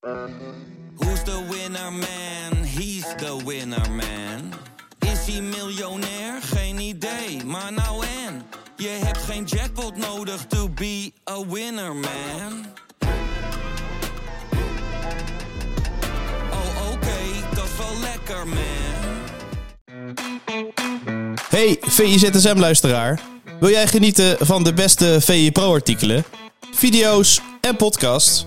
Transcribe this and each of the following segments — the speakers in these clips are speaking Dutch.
Who's the winner man? He's the winner man. Is hij miljonair? Geen idee, maar nou en. Je hebt geen jackpot nodig to be a winner man. Oh oké, dat is wel lekker man. Hey VIZSM-luisteraar. Wil jij genieten van de beste VI Pro-artikelen, video's en podcasts?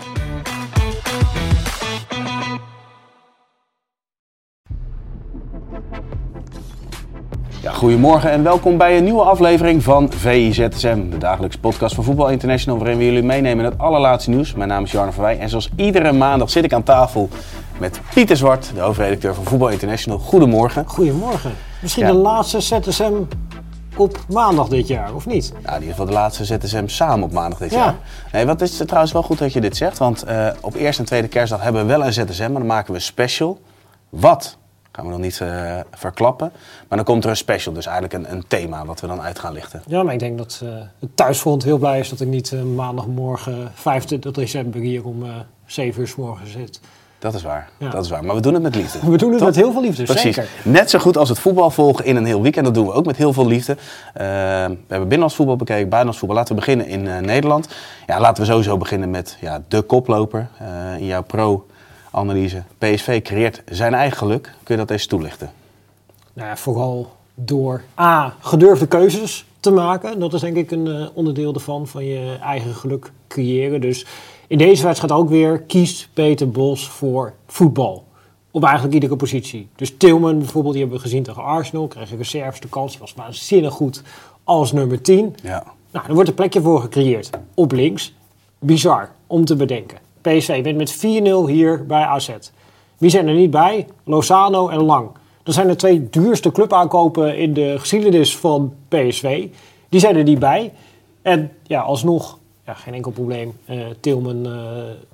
Ja, goedemorgen en welkom bij een nieuwe aflevering van VIZSM, de dagelijkse podcast van Voetbal International, waarin we jullie meenemen in het allerlaatste nieuws. Mijn naam is Jarno Verwij en zoals iedere maandag zit ik aan tafel met Pieter Zwart, de hoofdredacteur van Voetbal International. Goedemorgen. Goedemorgen. Misschien Ja. de laatste ZSM op maandag dit jaar, of niet? Nou, in ieder geval de laatste ZSM samen op maandag dit Ja. jaar. Nee, wat is het trouwens wel goed dat je dit zegt, want eh, op eerste en tweede kerstdag hebben we wel een ZSM, maar dan maken we special. Wat? Gaan we nog niet eh, verklappen. Maar dan komt er een special, dus eigenlijk een, een thema wat we dan uit gaan lichten. Ja, maar ik denk dat eh, het thuisfront heel blij is dat ik niet eh, maandagmorgen 25 december hier om eh 7 uur s morgens zit. Dat is waar, Ja. dat is waar. Maar we doen het met liefde. We doen het met heel veel liefde, Precies. zeker. Net zo goed als het voetbal volgen in een heel weekend. Dat doen we ook met heel veel liefde. We hebben binnenlands voetbal bekeken, buitenlands voetbal. Laten we beginnen in Nederland. Ja, laten we sowieso beginnen met ja, de koploper in jouw pro-analyse. PSV creëert zijn eigen geluk. Kun je dat eens toelichten? Nou ja, vooral door A, gedurfde keuzes te maken. Dat is denk ik een eh, onderdeel ervan, van je eigen geluk creëren. Dus in deze wedstrijd ook weer kiest Peter Bos voor voetbal. Op eigenlijk iedere positie. Dus Tilman bijvoorbeeld, die hebben we gezien tegen Arsenal. Kreeg een reserves de kans, die was waanzinnig goed als nummer 10. Ja. Nou, er wordt een plekje voor gecreëerd. Op links. Bizar om te bedenken. PSV wint met 4-0 hier bij AZ. Wie zijn er niet bij? Lozano en Lang. Dat zijn de twee duurste clubaankopen in de geschiedenis van PSV. Die zijn er niet bij. En ja, alsnog, ja, geen enkel probleem. Eh Tilman eh,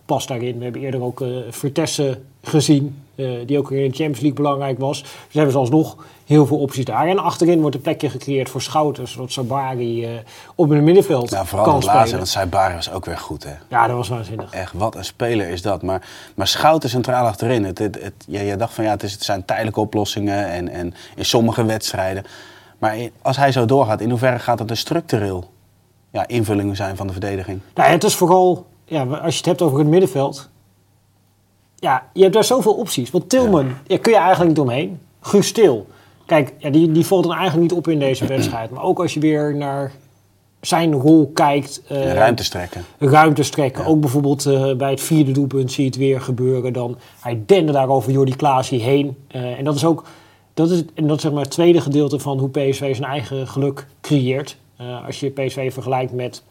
past daarin. We hebben eerder ook eh Vertessen gezien. eh, die ook weer in de Champions League belangrijk was. Dus hebben ze alsnog heel veel opties daar. En achterin wordt een plekje gecreëerd voor Schouten. Zodat Sabari eh, op het middenveld Nou, vooral kan dat laatste, spelen. want Saibari was ook weer goed, hè? Ja, dat was waanzinnig. Echt, wat een speler is dat. Maar, maar Schouten centraal achterin. Het, het, het, ja, je dacht van ja, het, is, het zijn tijdelijke oplossingen en, en in sommige wedstrijden. Maar in- als hij zo doorgaat, in hoeverre gaat het een structureel ja, invulling zijn van de verdediging? Nou, het is vooral, ja, als je het hebt over het middenveld. Ja, je hebt daar zoveel opties. Want Tilman, ja. kun je eigenlijk niet omheen. Guus Til. Kijk, ja, die, die valt dan eigenlijk niet op in deze wedstrijd. Maar ook als je weer naar zijn rol kijkt. En ruimte strekken. ruimtes trekken. Ook bijvoorbeeld eh, bij het vierde doelpunt zie je het weer gebeuren. Dan hij dende daar over Jordi Klaasie heen. Eh, en dat is ook dat is, en dat is zeg maar het tweede gedeelte van hoe PSV zijn eigen geluk creëert. Als je PSV vergelijkt met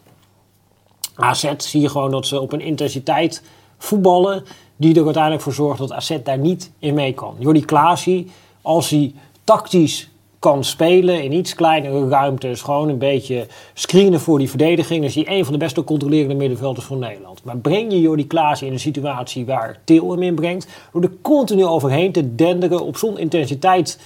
AZ, zie je gewoon dat ze op een intensiteit voetballen die er uiteindelijk voor zorgt dat AZ daar niet in mee kan. Jordi Klaasie, als hij tactisch kan spelen in iets kleinere ruimtes, gewoon een beetje screenen voor die verdediging, is hij een van de beste controlerende middenvelders van Nederland. Maar breng je Jordi Klaasie in een situatie waar Til hem in brengt, door er continu overheen te denderen, op zo'n intensiteit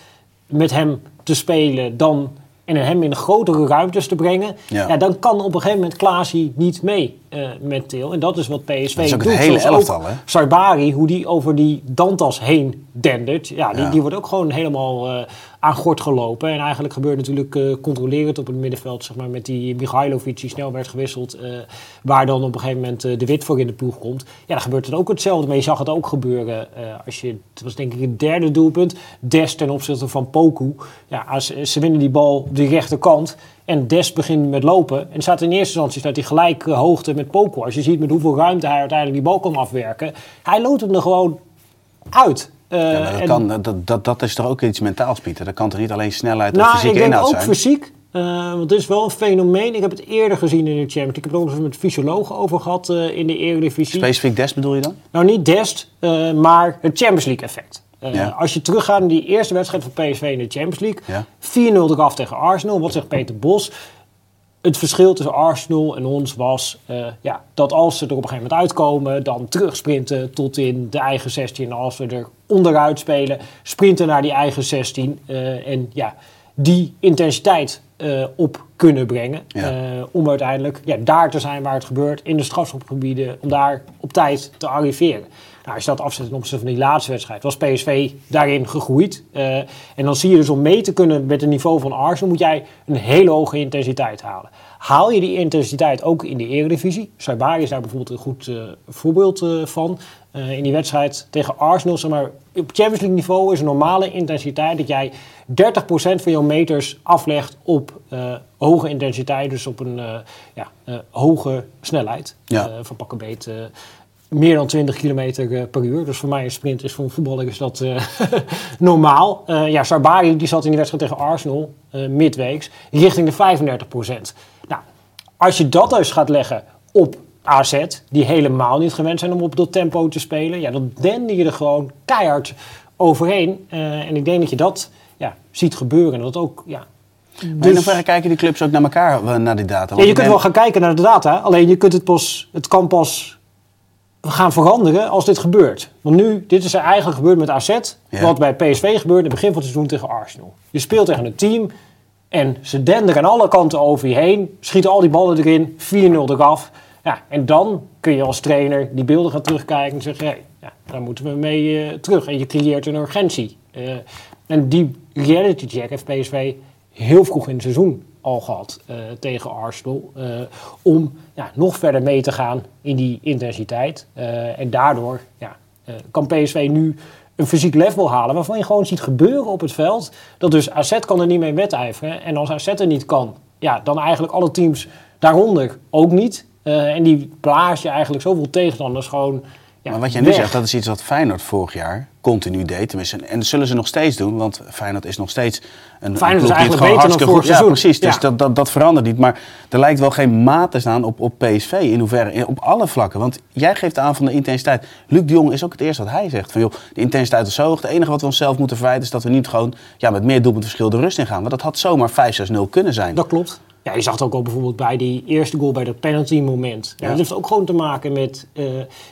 met hem te spelen, dan en hem in grotere ruimtes te brengen, Ja. ja. dan kan op een gegeven moment Klaasie niet mee eh, met Til. En dat is wat PSV Dat is ook doet. het hele elftal, hè? Sarbari, hoe die over die Dantas heen dendert. Ja, die, Ja. die wordt ook gewoon helemaal eh, aan gort gelopen. En eigenlijk gebeurt natuurlijk eh, controlerend op het middenveld, zeg maar, met die Mihailovic die snel werd gewisseld. eh, waar dan op een gegeven moment eh, de Wit voor in de ploeg komt. Ja, dan gebeurt het ook hetzelfde. Maar je zag het ook gebeuren als je, het was denk ik het derde doelpunt, Des ten opzichte van Poku. Ja, als, ze winnen die bal de rechterkant. En Des begint met lopen. En staat in eerste instantie staat hij gelijk hoogte met Poku. Als je ziet met hoeveel ruimte hij uiteindelijk die bal kan afwerken. Hij loopt hem er gewoon uit. Eh, Ja, dat, en- kan, dat, dat, dat is toch ook iets mentaals, Pieter? Dat kan toch niet alleen snelheid of nou, ik denk inhoud ook zijn? fysiek. eh, want het is wel een fenomeen. Ik heb het eerder gezien in de Champions League. Ik heb het ook nog met fysiologen over gehad eh, in de Eredivisie. Specifiek Des bedoel je dan? Nou, niet Dest, maar het Champions League effect. Ja. Als je teruggaat naar die eerste wedstrijd van PSV in de Champions League. Ja. 4-0 eraf tegen Arsenal. Wat zegt Peter Bos? Het verschil tussen Arsenal en ons was eh, ja, dat als ze er op een gegeven moment uitkomen, dan terugsprinten tot in de eigen 16. En als we er onderuit spelen, sprinten naar die eigen 16. eh, en ja, die intensiteit eh, op kunnen brengen. Ja. om uiteindelijk ja, daar te zijn waar het gebeurt, in de strafschopgebieden, om daar op tijd te arriveren. Nou, als je dat afzet ten opzichte van die laatste wedstrijd, was PSV daarin gegroeid. Eh, en dan zie je dus om mee te kunnen met het niveau van Arsenal, moet jij een hele hoge intensiteit halen. Haal je die intensiteit ook in de eredivisie? Saibari is daar bijvoorbeeld een goed eh, voorbeeld eh, van. In die wedstrijd tegen Arsenal, zeg maar, op Champions League niveau is een normale intensiteit dat jij 30% van jouw meters aflegt op hoge intensiteit, dus op een ja, hoge snelheid. Ja. Van pakken beet meer dan 20 kilometer eh, per uur. Dus voor mij een sprint is voor een voetballer is dat eh, normaal. Eh, ja, Sarbari die zat in die wedstrijd tegen Arsenal eh, midweeks richting de 35% Nou, als je dat dus gaat leggen op AZ, die helemaal niet gewend zijn om op dat tempo te spelen, ja, dan dende je er gewoon keihard overheen. En ik denk dat je dat ja, ziet gebeuren. En dat ook, ja. Maar in Dus- hoeverre kijken die clubs ook naar elkaar, naar die data? ja, je kunt wel gaan kijken naar de data, alleen je kunt het pas, het kan pas gaan veranderen als dit gebeurt. Want nu, dit is er eigenlijk gebeurd met AZ, Ja. wat bij PSV gebeurde in het begin van het seizoen tegen Arsenal. Je speelt tegen een team en ze denderen aan alle kanten over je heen, schieten al die ballen erin, 4-0 eraf. Ja, en dan kun je als trainer die beelden gaan terugkijken en zeggen, hey, ja, daar moeten we mee eh, terug. En je creëert een urgentie. Eh, en die reality check heeft PSV heel vroeg in het seizoen al gehad eh, tegen Arsenal. eh, om ja, nog verder mee te gaan in die intensiteit. Eh, en daardoor ja, kan PSV nu een fysiek level halen waarvan je gewoon ziet gebeuren op het veld. Dat dus AZ kan er niet mee wedijveren. En als AZ er niet kan, ja, dan eigenlijk alle teams daaronder ook niet. En die blaas je eigenlijk zoveel tegenstanders gewoon ja, maar wat jij nu weg. zegt, dat is iets wat Feyenoord vorig jaar continu deed. Tenminste, en dat zullen ze nog steeds doen, want Feyenoord is nog steeds een, Feyenoord is ploeg die het eigenlijk gewoon beter dan vorig. Ja, seizoen. precies. Dus Ja. dat, dat, dat verandert niet. Maar er lijkt wel geen maat te staan op, op PSV in hoeverre, in- op alle vlakken. Want jij geeft aan van de intensiteit. Luc de Jong is ook het eerste wat hij zegt. Van joh, de intensiteit is zo hoog. Het enige wat we onszelf moeten verwijten is dat we niet gewoon ja, met meer doelpuntverschil de rust in gaan. Want dat had zomaar 5-6-0 kunnen zijn. Dat klopt. Ja, je zag het ook al bijvoorbeeld bij die eerste goal bij dat penalty moment. Ja. Dat heeft ook gewoon te maken met eh,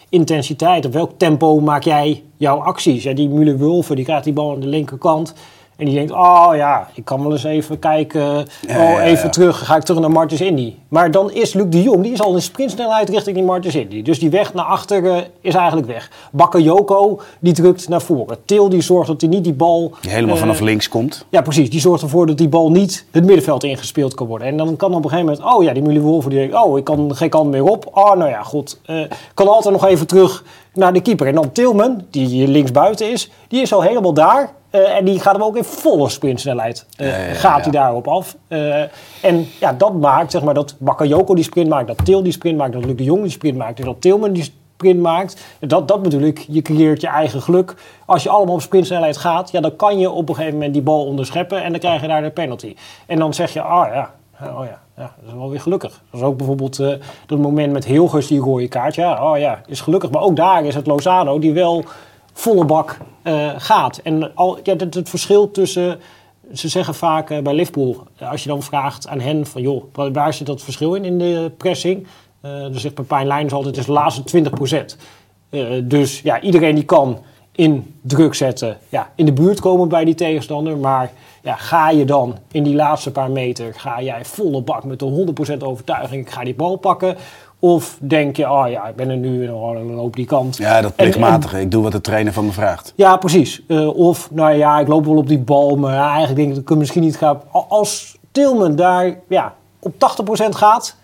intensiteit. Op welk tempo maak jij jouw acties? Ja, die Müller-Wulven die krijgt die bal aan de linkerkant. En die denkt, oh ja, ik kan wel eens even kijken. Oh, ja, even ja. terug, ga ik terug naar Martens Indy. Maar dan is Luc de Jong, die is al in sprintsnelheid richting die Martens Indy. Dus die weg naar achteren is eigenlijk weg. Bakayoko, die drukt naar voren. Til, die zorgt dat hij niet die bal... Die helemaal eh, vanaf links komt. ja, precies. Die zorgt ervoor dat die bal niet het middenveld ingespeeld kan worden. En dan kan op een gegeven moment, oh ja, die Mully Wolven die denkt, oh, ik kan geen kant meer op. Oh, nou ja, goed. eh kan altijd nog even terug naar de keeper. En dan Tilman, die hier linksbuiten is, die is al helemaal daar. Eh, en die gaat hem ook in volle sprintsnelheid. Ja, ja, ja, gaat hij daarop af. Eh, en ja, dat maakt, zeg maar, dat Bakayoko die sprint maakt, dat Til die sprint maakt, dat Luc de Jong die sprint maakt, en dat Tilman die sprint maakt. Dat, dat bedoel ik, je creëert je eigen geluk. Als je allemaal op sprintsnelheid gaat, ja, dan kan je op een gegeven moment die bal onderscheppen en dan krijg je daar de penalty. En dan zeg je, ah ja, oh ja, ja dat is wel weer gelukkig. Dat is ook bijvoorbeeld eh, dat moment met Hilgers, die rode kaart. Ja, oh ja, is gelukkig. Maar ook daar is het Lozano die wel volle bak eh, gaat. En al, ja, het, het verschil tussen... Ze zeggen vaak eh, bij Liverpool, als je dan vraagt aan hen van... joh, waar, zit dat verschil in, in de pressing? Dan zegt Pepijn Leijns altijd, het is de laatste 20 dus ja, iedereen die kan in druk zetten, ja, in de buurt komen bij die tegenstander. Maar ja, ga je dan in die laatste paar meter, ga jij volle bak met de 100% overtuiging, ik ga die bal pakken? Of denk je, oh ja, ik ben er nu en dan loop die kant. Ja, dat En- en- plichtmatige. Ik doe wat de trainer van me vraagt. ja, precies. Eh, of, nou ja, ik loop wel op die bal, maar ja, eigenlijk denk ik dat ik misschien niet ga. Al- Als Tilman daar ja, op 80% gaat,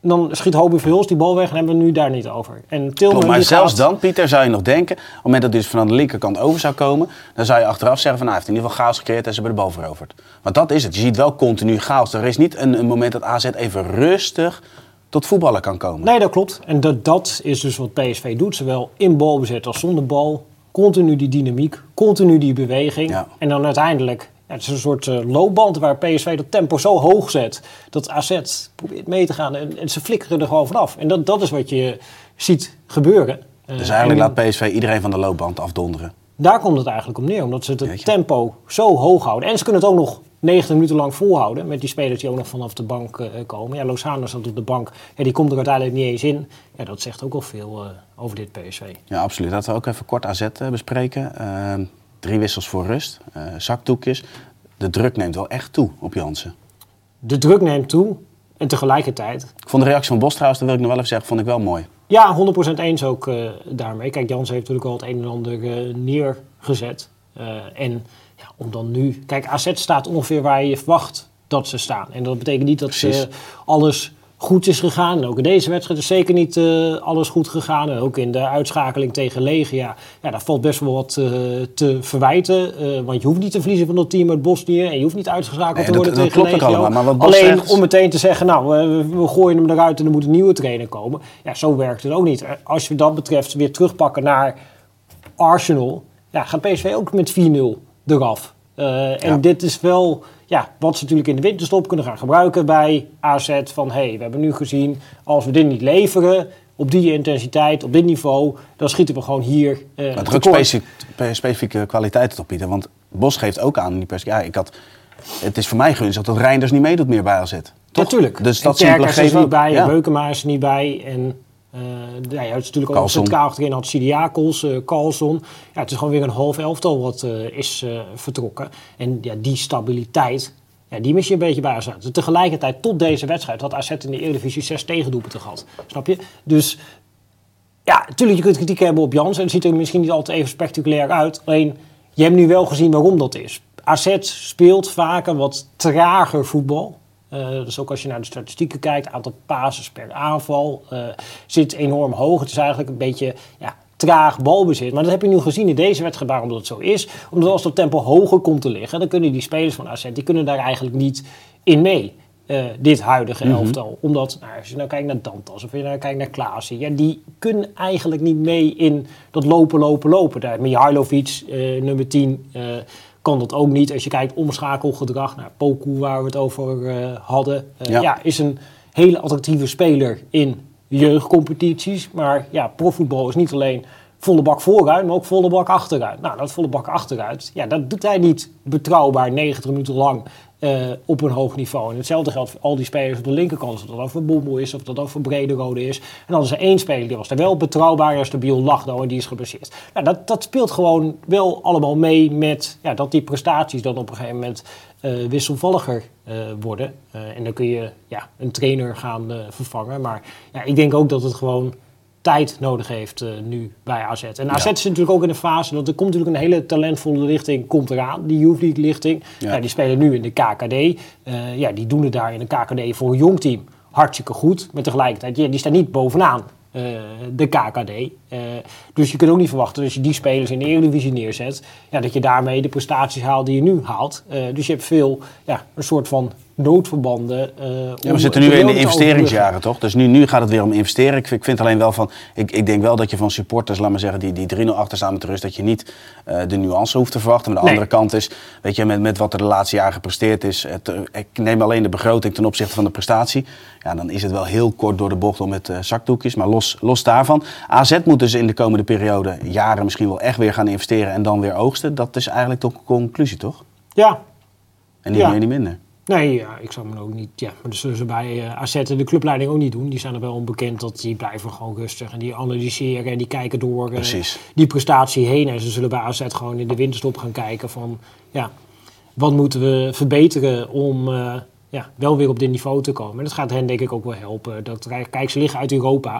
dan schiet Hobie Verhulst die bal weg en hebben we nu daar niet over. En Tilman maar zelfs gaat- dan, Pieter, zou je nog denken... op het moment dat dit van de linkerkant over zou komen... dan zou je achteraf zeggen van... nou, hij heeft in ieder geval chaos gecreëerd en ze hebben de bal veroverd. Want dat is het. Je ziet wel continu chaos. Er is niet een, een moment dat AZ even rustig tot voetballen kan komen. Nee, dat klopt. En dat, dat is dus wat PSV doet. Zowel in balbezit als zonder bal. Continu die dynamiek, continu die beweging. Ja. En dan uiteindelijk, ja, het is een soort eh, loopband waar PSV dat tempo zo hoog zet. Dat AZ probeert mee te gaan en, en ze flikkeren er gewoon vanaf. En dat, dat is wat je ziet gebeuren. Eh, Dus eigenlijk en laat PSV iedereen van de loopband afdonderen. Daar komt het eigenlijk om neer. Omdat ze het tempo zo hoog houden. En ze kunnen het ook nog 90 minuten lang volhouden met die spelers die ook nog vanaf de bank eh, komen. Ja, Lozano zat op de bank. Ja, die komt er uiteindelijk niet eens in. Ja, dat zegt ook al veel over dit PSV. Ja, absoluut. Laten we ook even kort AZ bespreken. Drie wissels voor rust, eh, zakdoekjes. De druk neemt wel echt toe op Jansen. De druk neemt toe en tegelijkertijd Ik vond de reactie van Bos trouwens, dat wil ik nog wel even zeggen, vond ik wel mooi. Ja, 100% eens ook eh, daarmee. Kijk, Jans heeft natuurlijk al het een en ander eh, neergezet. En ja, om dan nu... Kijk, AZ staat ongeveer waar je verwacht dat ze staan. En dat betekent niet dat Precies. ze alles goed is gegaan. En ook in deze wedstrijd is zeker niet eh, alles goed gegaan. En ook in de uitschakeling tegen Legia. Ja, daar valt best wel wat eh, te verwijten. Eh, want je hoeft niet te verliezen van dat team uit Bosnië. En je hoeft niet uitgeschakeld Nee, te dat- worden dat tegen klopt allemaal. Wat Bos Alleen zegt- om meteen te zeggen, nou, we, gooien hem eruit en er moet een nieuwe trainer komen. Ja, zo werkt het ook niet. Als je dat betreft weer terugpakken naar Arsenal, ja, gaat PSV ook met 4-0 eraf. Eh, en Ja. dit is wel ja, wat ze natuurlijk in de winterstop kunnen gaan gebruiken bij AZ. Van hé, hey, we hebben nu gezien, als we dit niet leveren op die intensiteit, op dit niveau, dan schieten we gewoon hier eh Maar pe- specifieke kwaliteiten op bieden. Want Bos geeft ook aan in die pers. Ja, ik had, het is voor mij gunstig dat Reinders niet meedoet meer bij AZ. Toch? Natuurlijk. Dus dat en Kerkers is niet bij, Ja. Beukema is er niet bij. En eh ja, je had natuurlijk ook centraal achterin had Sidiakos, eh Carlson. Ja, het is gewoon weer een half elftal wat eh, is vertrokken. En ja, die stabiliteit, ja, die mis je een beetje bij AZ. Dus tegelijkertijd, tot deze wedstrijd, had AZ in de Eredivisie zes tegendoelpunten gehad. Snap je? Dus ja, natuurlijk, je kunt kritiek hebben op Jans. En het ziet er misschien niet altijd even spectaculair uit. Alleen, je hebt nu wel gezien waarom dat is. AZ speelt vaak een wat trager voetbal. Eh, dus ook als je naar de statistieken kijkt, aantal passes per aanval eh, zit enorm hoog. Het is eigenlijk een beetje ja, traag balbezit. Maar dat heb je nu gezien in deze wedstrijd, waarom dat zo is. Omdat als dat tempo hoger komt te liggen, dan kunnen die spelers van AZ, die kunnen daar eigenlijk niet in mee. eh, dit huidige elftal. Omdat, nou, als je nou kijkt naar Dantas of je nou kijkt naar Klaasie, ja, die kunnen eigenlijk niet mee in dat lopen, lopen, lopen. Daar, Mihailovic, eh, nummer 10, eh, kan dat ook niet. Als je kijkt omschakelgedrag, naar Poku waar we het over eh, hadden, eh, Ja. ja. is een hele attractieve speler in jeugdcompetities. Maar ja, profvoetbal is niet alleen volle bak vooruit, maar ook volle bak achteruit. Nou, dat volle bak achteruit, ja, dat doet hij niet betrouwbaar 90 minuten lang eh, op een hoog niveau. En hetzelfde geldt voor al die spelers op de linkerkant. Of dat ook voor Bommel is, of dat ook voor Brederode is. En dan is er één speler die was daar wel betrouwbaar en stabiel Lachdo en die is geblesseerd. Nou, dat, dat speelt gewoon wel allemaal mee met ja, dat die prestaties dan op een gegeven moment eh, wisselvalliger eh, worden. En dan kun je ja, een trainer gaan vervangen. Maar ja, ik denk ook dat het gewoon tijd nodig heeft eh, nu bij AZ. En AZ Ja. is natuurlijk ook in een fase, dat er komt natuurlijk een hele talentvolle lichting komt eraan, die Youth League lichting. Ja. Die spelen nu in de KKD. Eh, ja, die doen het daar in de KKD voor een jong team hartstikke goed. Maar tegelijkertijd, ja, die staan niet bovenaan eh, de KKD. Dus je kunt ook niet verwachten dat als je die spelers in de Eredivisie neerzet, ja, dat je daarmee de prestaties haalt die je nu haalt. Dus je hebt veel, ja, een soort van noodverbanden. eh, Ja, we zitten nu in de investeringsjaren, toch? Dus nu, nu gaat het weer om investeren. Ik, vind- ik vind alleen wel van... Ik, ik denk wel dat je van supporters, laat maar zeggen, die, die 3-0 achter staan met de rust... dat je niet eh, de nuance hoeft te verwachten. Maar de Nee. andere kant is, weet je, met, met wat er de laatste jaren gepresteerd is... Het, eh, ik neem alleen de begroting ten opzichte van de prestatie. Ja, dan is het wel heel kort door de bocht om met eh, zakdoekjes. Maar los, los daarvan, AZ moet dus in de komende periode... jaren misschien wel echt weer gaan investeren en dan weer oogsten. Dat is eigenlijk toch een conclusie, toch? Ja, En niet Ja. meer, niet minder. Nee, ja, ik zou me ook niet. Ja, maar dat zullen ze bij eh, AZ en de clubleiding ook niet doen. Die zijn er wel onbekend dat die blijven gewoon rustig en die analyseren en die kijken door Precies. die prestatie heen. En ze zullen bij AZ gewoon in de winterstop gaan kijken van ja, wat moeten we verbeteren om eh, ja, wel weer op dit niveau te komen. En dat gaat hen denk ik ook wel helpen. Dat, kijk, ze liggen uit Europa.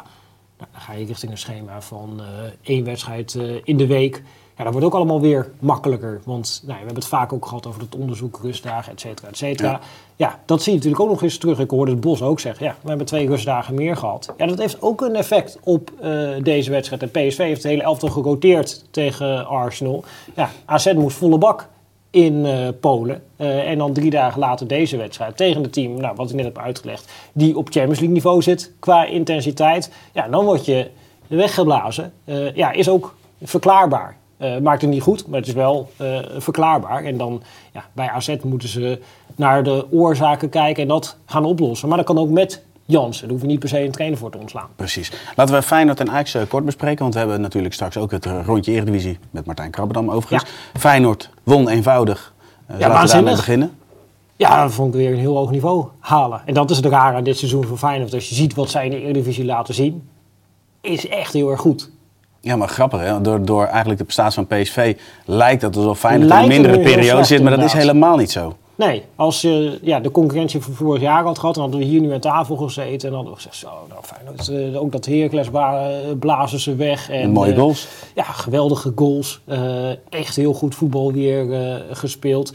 Nou, dan ga je richting een schema van één wedstrijd in de week. Ja, dat wordt ook allemaal weer makkelijker. Want nou, we hebben het vaak ook gehad over het onderzoek, rustdagen, et cetera, et cetera. Ja. Ja. dat zie je natuurlijk ook nog eens terug. Ik hoorde het Bos ook zeggen, ja, we hebben twee rustdagen meer gehad. Ja, dat heeft ook een effect op eh, deze wedstrijd. En PSV heeft het hele elftal geroteerd tegen Arsenal. Ja, AZ moest volle bak in eh, Polen. Eh, en dan drie dagen later deze wedstrijd tegen het team, nou, wat ik net heb uitgelegd, die op Champions League niveau zit qua intensiteit. Ja, dan word je weggeblazen. Ja, is ook verklaarbaar. Eh, maakt het niet goed, maar het is wel eh, verklaarbaar. En dan ja, bij AZ moeten ze naar de oorzaken kijken en dat gaan oplossen. Maar dat kan ook met Jansen. Daar hoef je niet per se een trainer voor te ontslaan. Precies. Laten we Feyenoord en Ajax eh, kort bespreken. Want we hebben natuurlijk straks ook het rondje Eredivisie met Martijn Krabbedam overigens. Feyenoord won eenvoudig. Ja, laten we daarmee beginnen. Ja, dat vond ik weer een heel hoog niveau halen. En dat is het rare aan dit seizoen van Feyenoord. Als je ziet wat zij in de Eredivisie laten zien, is echt heel erg goed. Ja, maar grappig hè. Door, door eigenlijk de prestatie van PSV lijkt het alsof Feyenoord in een mindere periode slecht, zit, maar dat is helemaal niet zo. Nee, als je ja, de concurrentie van vorig jaar had gehad, dan hadden we hier nu aan tafel gezeten. En dan hadden we gezegd, zo, nou Feyenoord, eh, ook dat Heracles blazen ze weg. En, En mooie eh, goals. Ja, geweldige goals. Eh, echt heel goed voetbal weer gespeeld.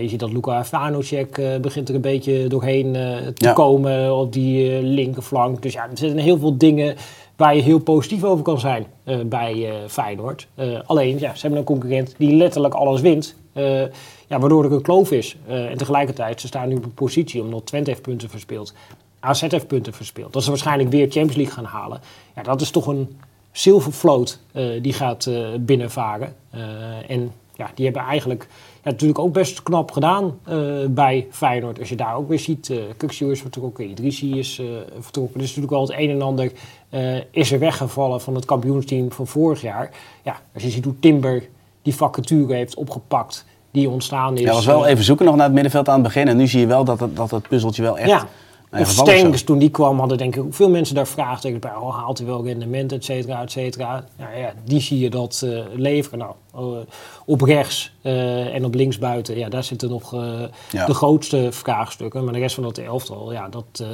Je ziet dat Luka Vanocek begint er een beetje doorheen te Ja. komen op die linkerflank. Dus ja, er zitten heel veel dingen waar je heel positief over kan zijn eh, bij eh, Feyenoord. Eh, alleen, ja, ze hebben een concurrent die letterlijk alles wint. Ja, waardoor er een kloof is. En tegelijkertijd, ze staan nu op een positie omdat Twente heeft punten verspeeld. AZ heeft punten verspeeld. Dat ze waarschijnlijk weer Champions League gaan halen. Ja, dat is toch een zilvervloot die gaat binnenvaren. En ja, die hebben eigenlijk ja, natuurlijk ook best knap gedaan eh, bij Feyenoord. Als je daar ook weer ziet, uh, Kuksio is vertrokken, Idrissi is eh, vertrokken. Dus natuurlijk wel het een en ander eh, is er weggevallen van het kampioensteam van vorig jaar. Ja, als je ziet hoe Timber die vacature heeft opgepakt, die ontstaan is. Ja, was wel eh, even zoeken nog naar het middenveld aan het begin. En nu zie je wel dat het, dat het puzzeltje wel echt... ja. Nee, Of Stengs, toen die kwam, hadden denk ik ook veel mensen daar vraagtekens bij. Oh, haalt hij wel rendement, et cetera, et cetera. Nou ja, die zie je dat eh, leveren. Nou, eh, op rechts eh, en op links buiten, ja, daar zitten nog Ja. de grootste vraagstukken. Maar de rest van dat elftal, ja, dat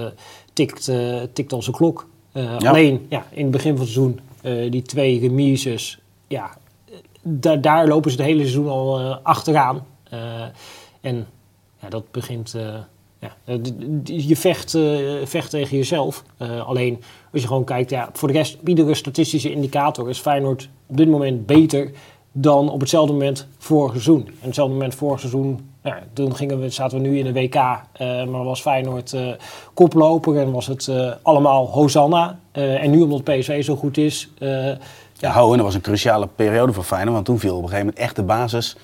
tikt, tikt als een klok. Ja. Alleen, ja, in het begin van het seizoen, die twee remises, ja, da- daar lopen ze het hele seizoen al achteraan. En ja, dat begint. Ja, eh, je vecht, eh, vecht tegen jezelf. Eh, alleen als je gewoon kijkt, ja, voor de rest, iedere statistische indicator is Feyenoord op dit moment beter dan op hetzelfde moment vorig seizoen. En hetzelfde moment vorig seizoen, toen gingen we, zaten we nu in de WK, maar was Feyenoord koploper en was het allemaal Hosanna. En nu omdat PSV zo goed is, Ja, ho, en dat was een cruciale periode voor Feyenoord. Want toen viel op een gegeven moment echt de basis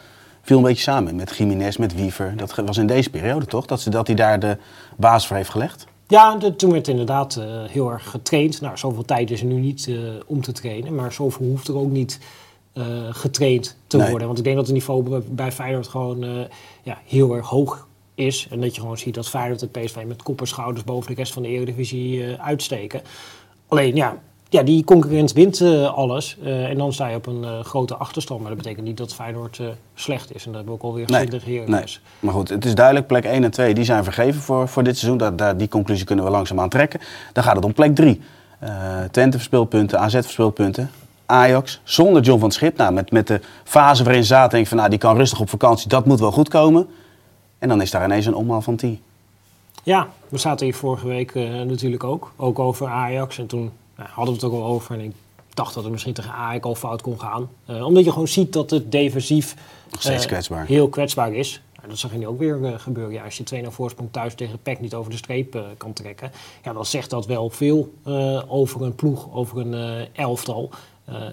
viel een beetje samen. Met Jiménez, met Wiever. Dat was in deze periode toch? Dat, ze, dat hij daar de basis voor heeft gelegd. Ja, de- toen werd inderdaad eh, heel erg getraind. Nou, zoveel tijd is er nu niet eh, om te trainen. Maar zoveel hoeft er ook niet eh, getraind te Nee. worden. Want ik denk dat het niveau bij, Feyenoord gewoon ja, heel erg hoog is. En dat je gewoon ziet dat Feyenoord en PSV met kop en schouders boven de rest van de Eredivisie uitsteken. Alleen, ja, ja, die concurrent wint eh, alles. Eh, en dan sta je op een eh, grote achterstand. Maar dat betekent niet dat Feyenoord slecht is. En dat hebben we ook alweer gezien tegen nee. Heracles. Maar goed, het is duidelijk. Plek 1 en 2 die zijn vergeven voor, voor dit seizoen. Daar, daar, die conclusie kunnen we langzaamaan trekken. Dan gaat het om plek 3. Twente verspeelpunten, AZ verspeelpunten. Ajax zonder John van Schip. Nou, met, met de fase waarin zaten, denk ik van nou, die kan rustig op vakantie. Dat moet wel goed komen. En dan is daar ineens een omhaal van 10. Ja, we zaten hier vorige week natuurlijk ook. Ook over Ajax. En toen hadden we het ook al over. En ik dacht dat het misschien tegen Ajax al fout kon gaan. Eh, omdat je gewoon ziet dat het defensief steeds eh, kwetsbaar. heel kwetsbaar is. Nou, dat zag je nu ook weer eh, gebeuren. Ja, als je 2-0 voorsprong thuis tegen PEC niet over de streep kan trekken. Ja, dan zegt dat wel veel over een ploeg, over een elftal.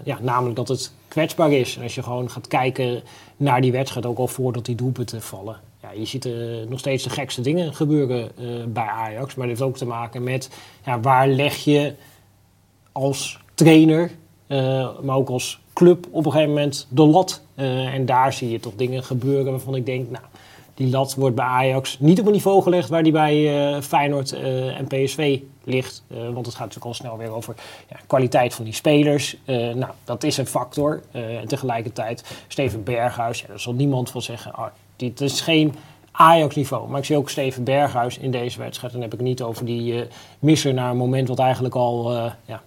Ja, namelijk dat het kwetsbaar is. En als je gewoon gaat kijken naar die wedstrijd, ook al voordat die doelpunten vallen. Ja, je ziet nog steeds de gekste dingen gebeuren bij Ajax. Maar dit heeft ook te maken met ja, waar leg je als trainer, eh, maar ook als club op een gegeven moment de lat. Eh, en daar zie je toch dingen gebeuren waarvan ik denk, nou, die lat wordt bij Ajax niet op een niveau gelegd waar die bij eh, Feyenoord en PSV ligt. Want het gaat natuurlijk al snel weer over ja, kwaliteit van die spelers. Nou, dat is een factor. En tegelijkertijd Steven Berghuis, ja, daar zal niemand van zeggen, ah, dit is geen Ajax-niveau. Maar ik zie ook Steven Berghuis in deze wedstrijd. Dan heb ik niet over die eh, misser naar een moment wat eigenlijk al ja,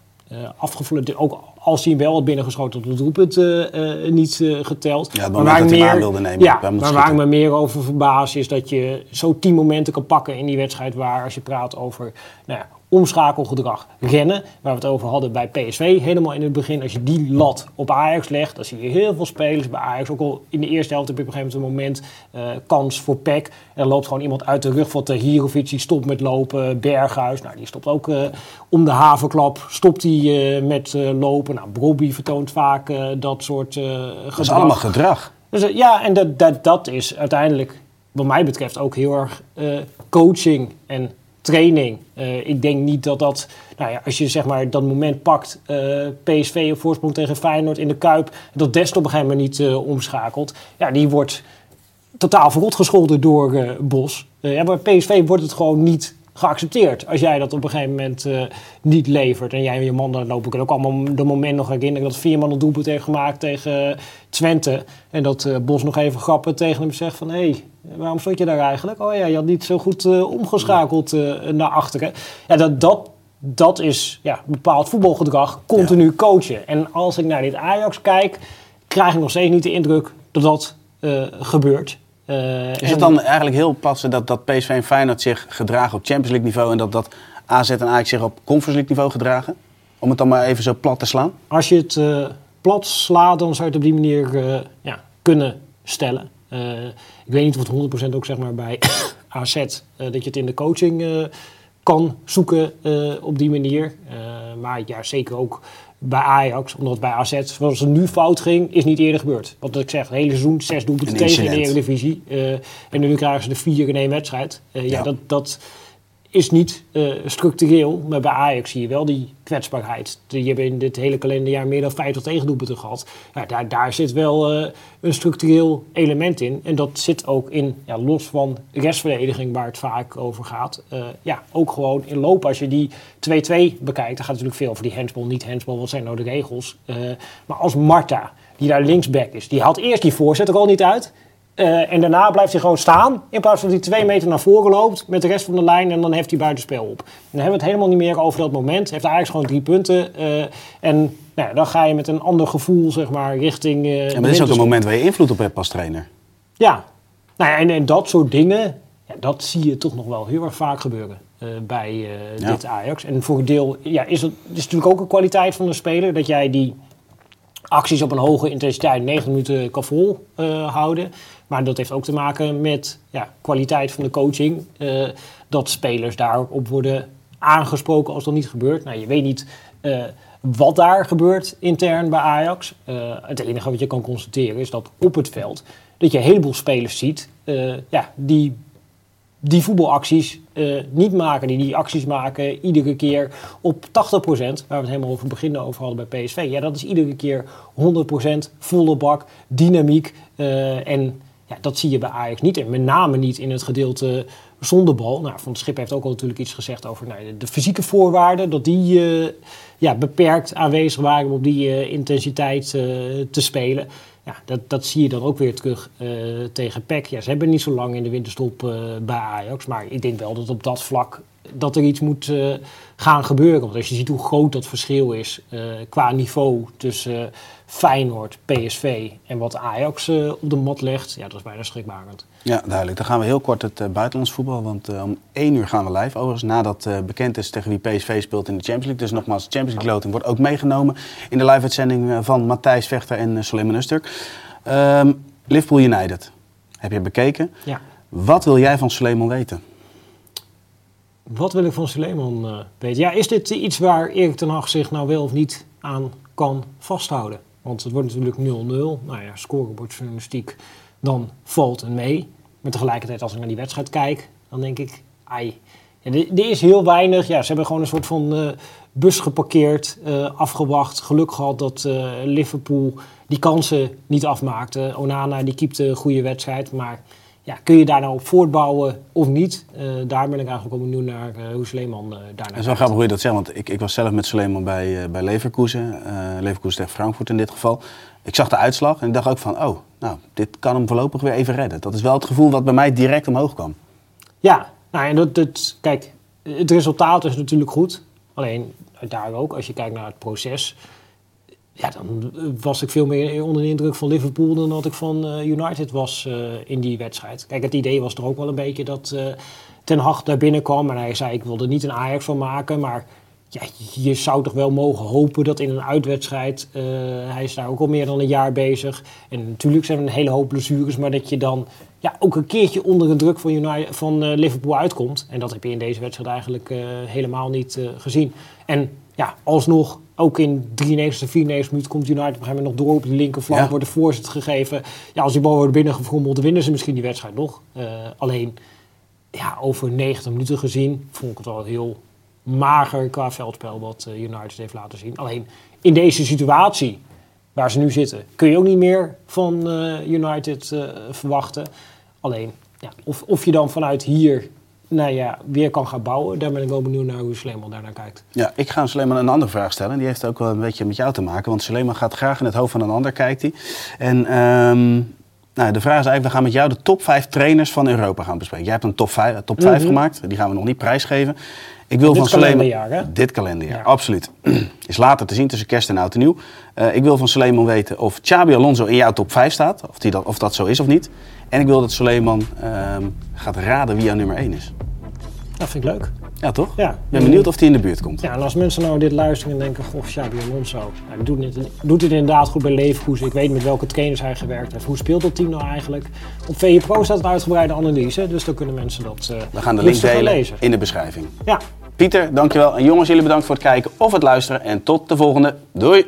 afgevlogen. Ook als hij hem wel had binnengeschoten op het doelpunt eh, eh, niet geteld. Ja, Maar waar ik meer- wilde nemen, Ja, maar waar ik me meer over verbaas is dat je zo tien momenten kan pakken in die wedstrijd waar als je praat over nou ja, omschakelgedrag, rennen, waar we het over hadden bij PSV helemaal in het begin. Als je die lat op Ajax legt, dan zie je heel veel spelers bij Ajax. Ook al in de eerste helft heb je op een gegeven moment een moment eh, kans voor PEC. Er loopt gewoon iemand uit de rug van Tahirovic, die stopt met lopen. Berghuis, nou, die stopt ook eh, om de havenklap, stopt hij eh, met lopen. Nou, Brobby vertoont vaak dat soort eh Dat is allemaal gedrag. dus, ja, en dat, dat, dat is uiteindelijk, wat mij betreft, ook heel erg coaching en training. Eh, ik denk niet dat dat, nou ja, als je zeg maar dat moment pakt, eh, PSV op voorsprong tegen Feyenoord in de Kuip, dat Dest op een gegeven moment niet eh, omschakelt. Ja, die wordt totaal verrot gescholden door Bos. Ja, bij PSV wordt het gewoon niet geaccepteerd. Als jij dat op een gegeven moment uh, niet levert. En jij en je man, dan lopen ik ook allemaal de moment nog herinneren dat Veerman een doelpunt heeft gemaakt tegen Twente. En dat uh, Bos nog even grappen tegen hem zegt van... hé, hey, waarom stond je daar eigenlijk? Oh ja, je had niet zo goed uh, omgeschakeld naar achteren. Ja, dat, dat, dat is ja, bepaald voetbalgedrag. Continu ja. coachen. En als ik naar dit Ajax kijk, krijg ik nog steeds niet de indruk dat dat gebeurt. Uh, is het dan eigenlijk heel plat dat, dat PSV en Feyenoord zich gedragen op Champions League niveau en dat, dat AZ en Ajax zich op Conference League niveau gedragen? Om het dan maar even zo plat te slaan? Als je het uh, plat slaat, dan zou je het op die manier uh, ja, kunnen stellen. ik weet niet of het 100% ook zeg maar, bij AZ dat je het in de coaching kan zoeken op die manier. maar ja, zeker ook bij Ajax, omdat bij AZ, zoals het nu fout ging, is niet eerder gebeurd. Wat ik zeg, het hele seizoen, zes doelpunten tegen in de Eredivisie. Uh, en nu krijgen ze de vier in één wedstrijd. Uh, ja. ja, dat, dat is niet uh, structureel, maar bij Ajax zie je wel die kwetsbaarheid. Je hebt in dit hele kalenderjaar meer dan 50 tegendoelpunten gehad. Ja, daar, daar zit wel uh, een structureel element in. En dat zit ook in, ja, los van de restverdediging waar het vaak over gaat. Uh, ja, ook gewoon in loop. Als je die 2-2 bekijkt, dan gaat natuurlijk veel over die handsbal, niet handsbal. Wat zijn nou de regels? maar als Marta, die daar linksback is, die haalt eerst die voorzet er al niet uit. Uh, en daarna blijft hij gewoon staan. In plaats van dat hij twee meter naar voren loopt met de rest van de lijn. En dan heeft hij buitenspel op. dan hebben we het helemaal niet meer over dat moment. Heeft eigenlijk gewoon drie punten. Uh, en nou, dan ga je met een ander gevoel zeg maar, richting. Uh, ja, maar dit is ook een moment waar je invloed op hebt als trainer. Ja, nou ja, en, en dat soort dingen. Ja, dat zie je toch nog wel heel erg vaak gebeuren. bij dit Ajax. En voor een deel ja, is het is natuurlijk ook een kwaliteit van de speler. Dat jij die acties op een hoge intensiteit 9 minuten kan volhouden. Maar dat heeft ook te maken met ja, kwaliteit van de coaching. Uh, dat spelers daarop worden aangesproken als dat niet gebeurt. Nou, je weet niet uh, wat daar gebeurt intern bij Ajax. Het enige wat je kan constateren is dat op het veld... dat je een heleboel spelers ziet ja, die die voetbalacties niet maken. Die die acties maken iedere keer op 80%. Waar we het helemaal over het begin over hadden bij PSV. Ja, dat is iedere keer 100% volle bak, dynamiek en ja, dat zie je bij Ajax niet. En met name niet in het gedeelte zonder bal. Nou, Van Schip heeft ook al natuurlijk iets gezegd over nou, de fysieke voorwaarden. Dat die uh, ja, beperkt aanwezig waren om op die intensiteit te spelen. Ja, dat, dat zie je dan ook weer terug tegen PEC. Ja, ze hebben niet zo lang in de winterstop bij Ajax. Maar ik denk wel dat op dat vlak dat er iets moet gaan gebeuren. Want als je ziet hoe groot dat verschil is qua niveau tussen Feyenoord, PSV en wat Ajax op de mat legt, ja, dat is bijna schrikbarend. Ja, duidelijk. Dan gaan we heel kort het uh, buitenlands voetbal, want uh, om één uur gaan we live. Overigens, nadat bekend is tegen wie PSV speelt in de Champions League. Dus nogmaals, de Champions League loting wordt ook meegenomen in de live-uitzending van Matthijs Vechter en Suleiman Usturk. Um, Liverpool United, heb je bekeken. Ja. Wat wil jij van Suleiman weten? Wat wil ik van Suleiman weten? Ja, is dit iets waar Erik ten Hag zich nou wel of niet aan kan vasthouden? Want het wordt natuurlijk 0-0. Nou ja, scorebordjournalistiek, dan valt het mee. Maar tegelijkertijd, als ik naar die wedstrijd kijk, dan denk ik, ai. Ja, er, is heel weinig. Ja, ze hebben gewoon een soort van uh, bus geparkeerd, uh, afgewacht. Geluk gehad dat uh, Liverpool die kansen niet afmaakte. Onana die keepte een goede wedstrijd, maar ja, kun je daar nou op voortbouwen of niet? Uh, daar ben ik eigenlijk ook benieuwd naar uh, hoe Sleeman uh, daarna Het is wel grappig hoe je dat zegt, want ik, ik was zelf met Sleeman bij, bij Leverkusen. Leverkusen tegen Frankfurt in dit geval. Ik zag de uitslag en ik dacht ook van, oh, nou, dit kan hem voorlopig weer even redden. Dat is wel het gevoel wat bij mij direct omhoog kwam. Ja, nou en dat, dat, kijk, het resultaat is natuurlijk goed. Alleen daar ook, als je kijkt naar het proces ja, dan was ik veel meer onder de indruk van Liverpool dan dat ik van uh, United was uh, in die wedstrijd. Kijk, het idee was er ook wel een beetje dat Ten Hag daar binnenkwam en hij zei ik wilde niet een Ajax van maken, maar ja, je zou toch wel mogen hopen dat in een uitwedstrijd, hij is daar ook al meer dan een jaar bezig en natuurlijk zijn er een hele hoop blessures, maar dat je dan ja, ook een keertje onder de druk van, van Liverpool uitkomt. En dat heb je in deze wedstrijd eigenlijk helemaal niet gezien. En ja, alsnog, ook in 93 94 minuten komt United op een gegeven moment nog door op de linkerflank. Ja. Wordt de voorzet gegeven. Ja, als die bal wordt binnengefrommeld, winnen ze misschien die wedstrijd nog. Uh, alleen, ja, over 90 minuten gezien vond ik het wel heel mager qua veldspel wat uh, United heeft laten zien. Alleen, in deze situatie waar ze nu zitten, kun je ook niet meer van uh, United verwachten. Alleen, ja, of, of je dan vanuit hier nou ja, weer kan gaan bouwen. Daar ben ik wel benieuwd naar hoe Sleeman daar naar kijkt. Ja, ik ga Sleeman een andere vraag stellen. Die heeft ook wel een beetje met jou te maken. Want Sleeman gaat graag in het hoofd van een ander, kijkt hij. En ehm, nou, de vraag is eigenlijk, we gaan met jou de top 5 trainers van Europa gaan bespreken. Jij hebt een top 5, top 5 gemaakt. Die gaan we nog niet prijsgeven. Ik wil Dit van Sleeman... kalenderjaar, hè? Dit kalenderjaar, Ja. absoluut. Is later te zien tussen kerst en oud en nieuw. Eh, ik wil van Suleiman weten of Xabi Alonso in jouw top 5 staat. Of, die dat, of dat zo is of niet. En ik wil dat Suleiman ehm, gaat raden wie jouw nummer 1 is. Dat vind ik leuk. Ja, toch? Ja. Ik ben benieuwd of die in de buurt komt. Ja, en als mensen nou dit luisteren en denken, goh, Xabi Alonso, nou, die doet, het, doet het inderdaad goed bij Leverkusen. Ik weet met welke trainers hij gewerkt heeft. Hoe speelt dat team nou eigenlijk? Op VE Pro staat een uitgebreide analyse, dus dan kunnen mensen dat eh We gaan de link delen lezen. in de beschrijving. Ja, Pieter, dankjewel. En jongens, jullie bedankt voor het kijken of het luisteren. En tot de volgende. Doei!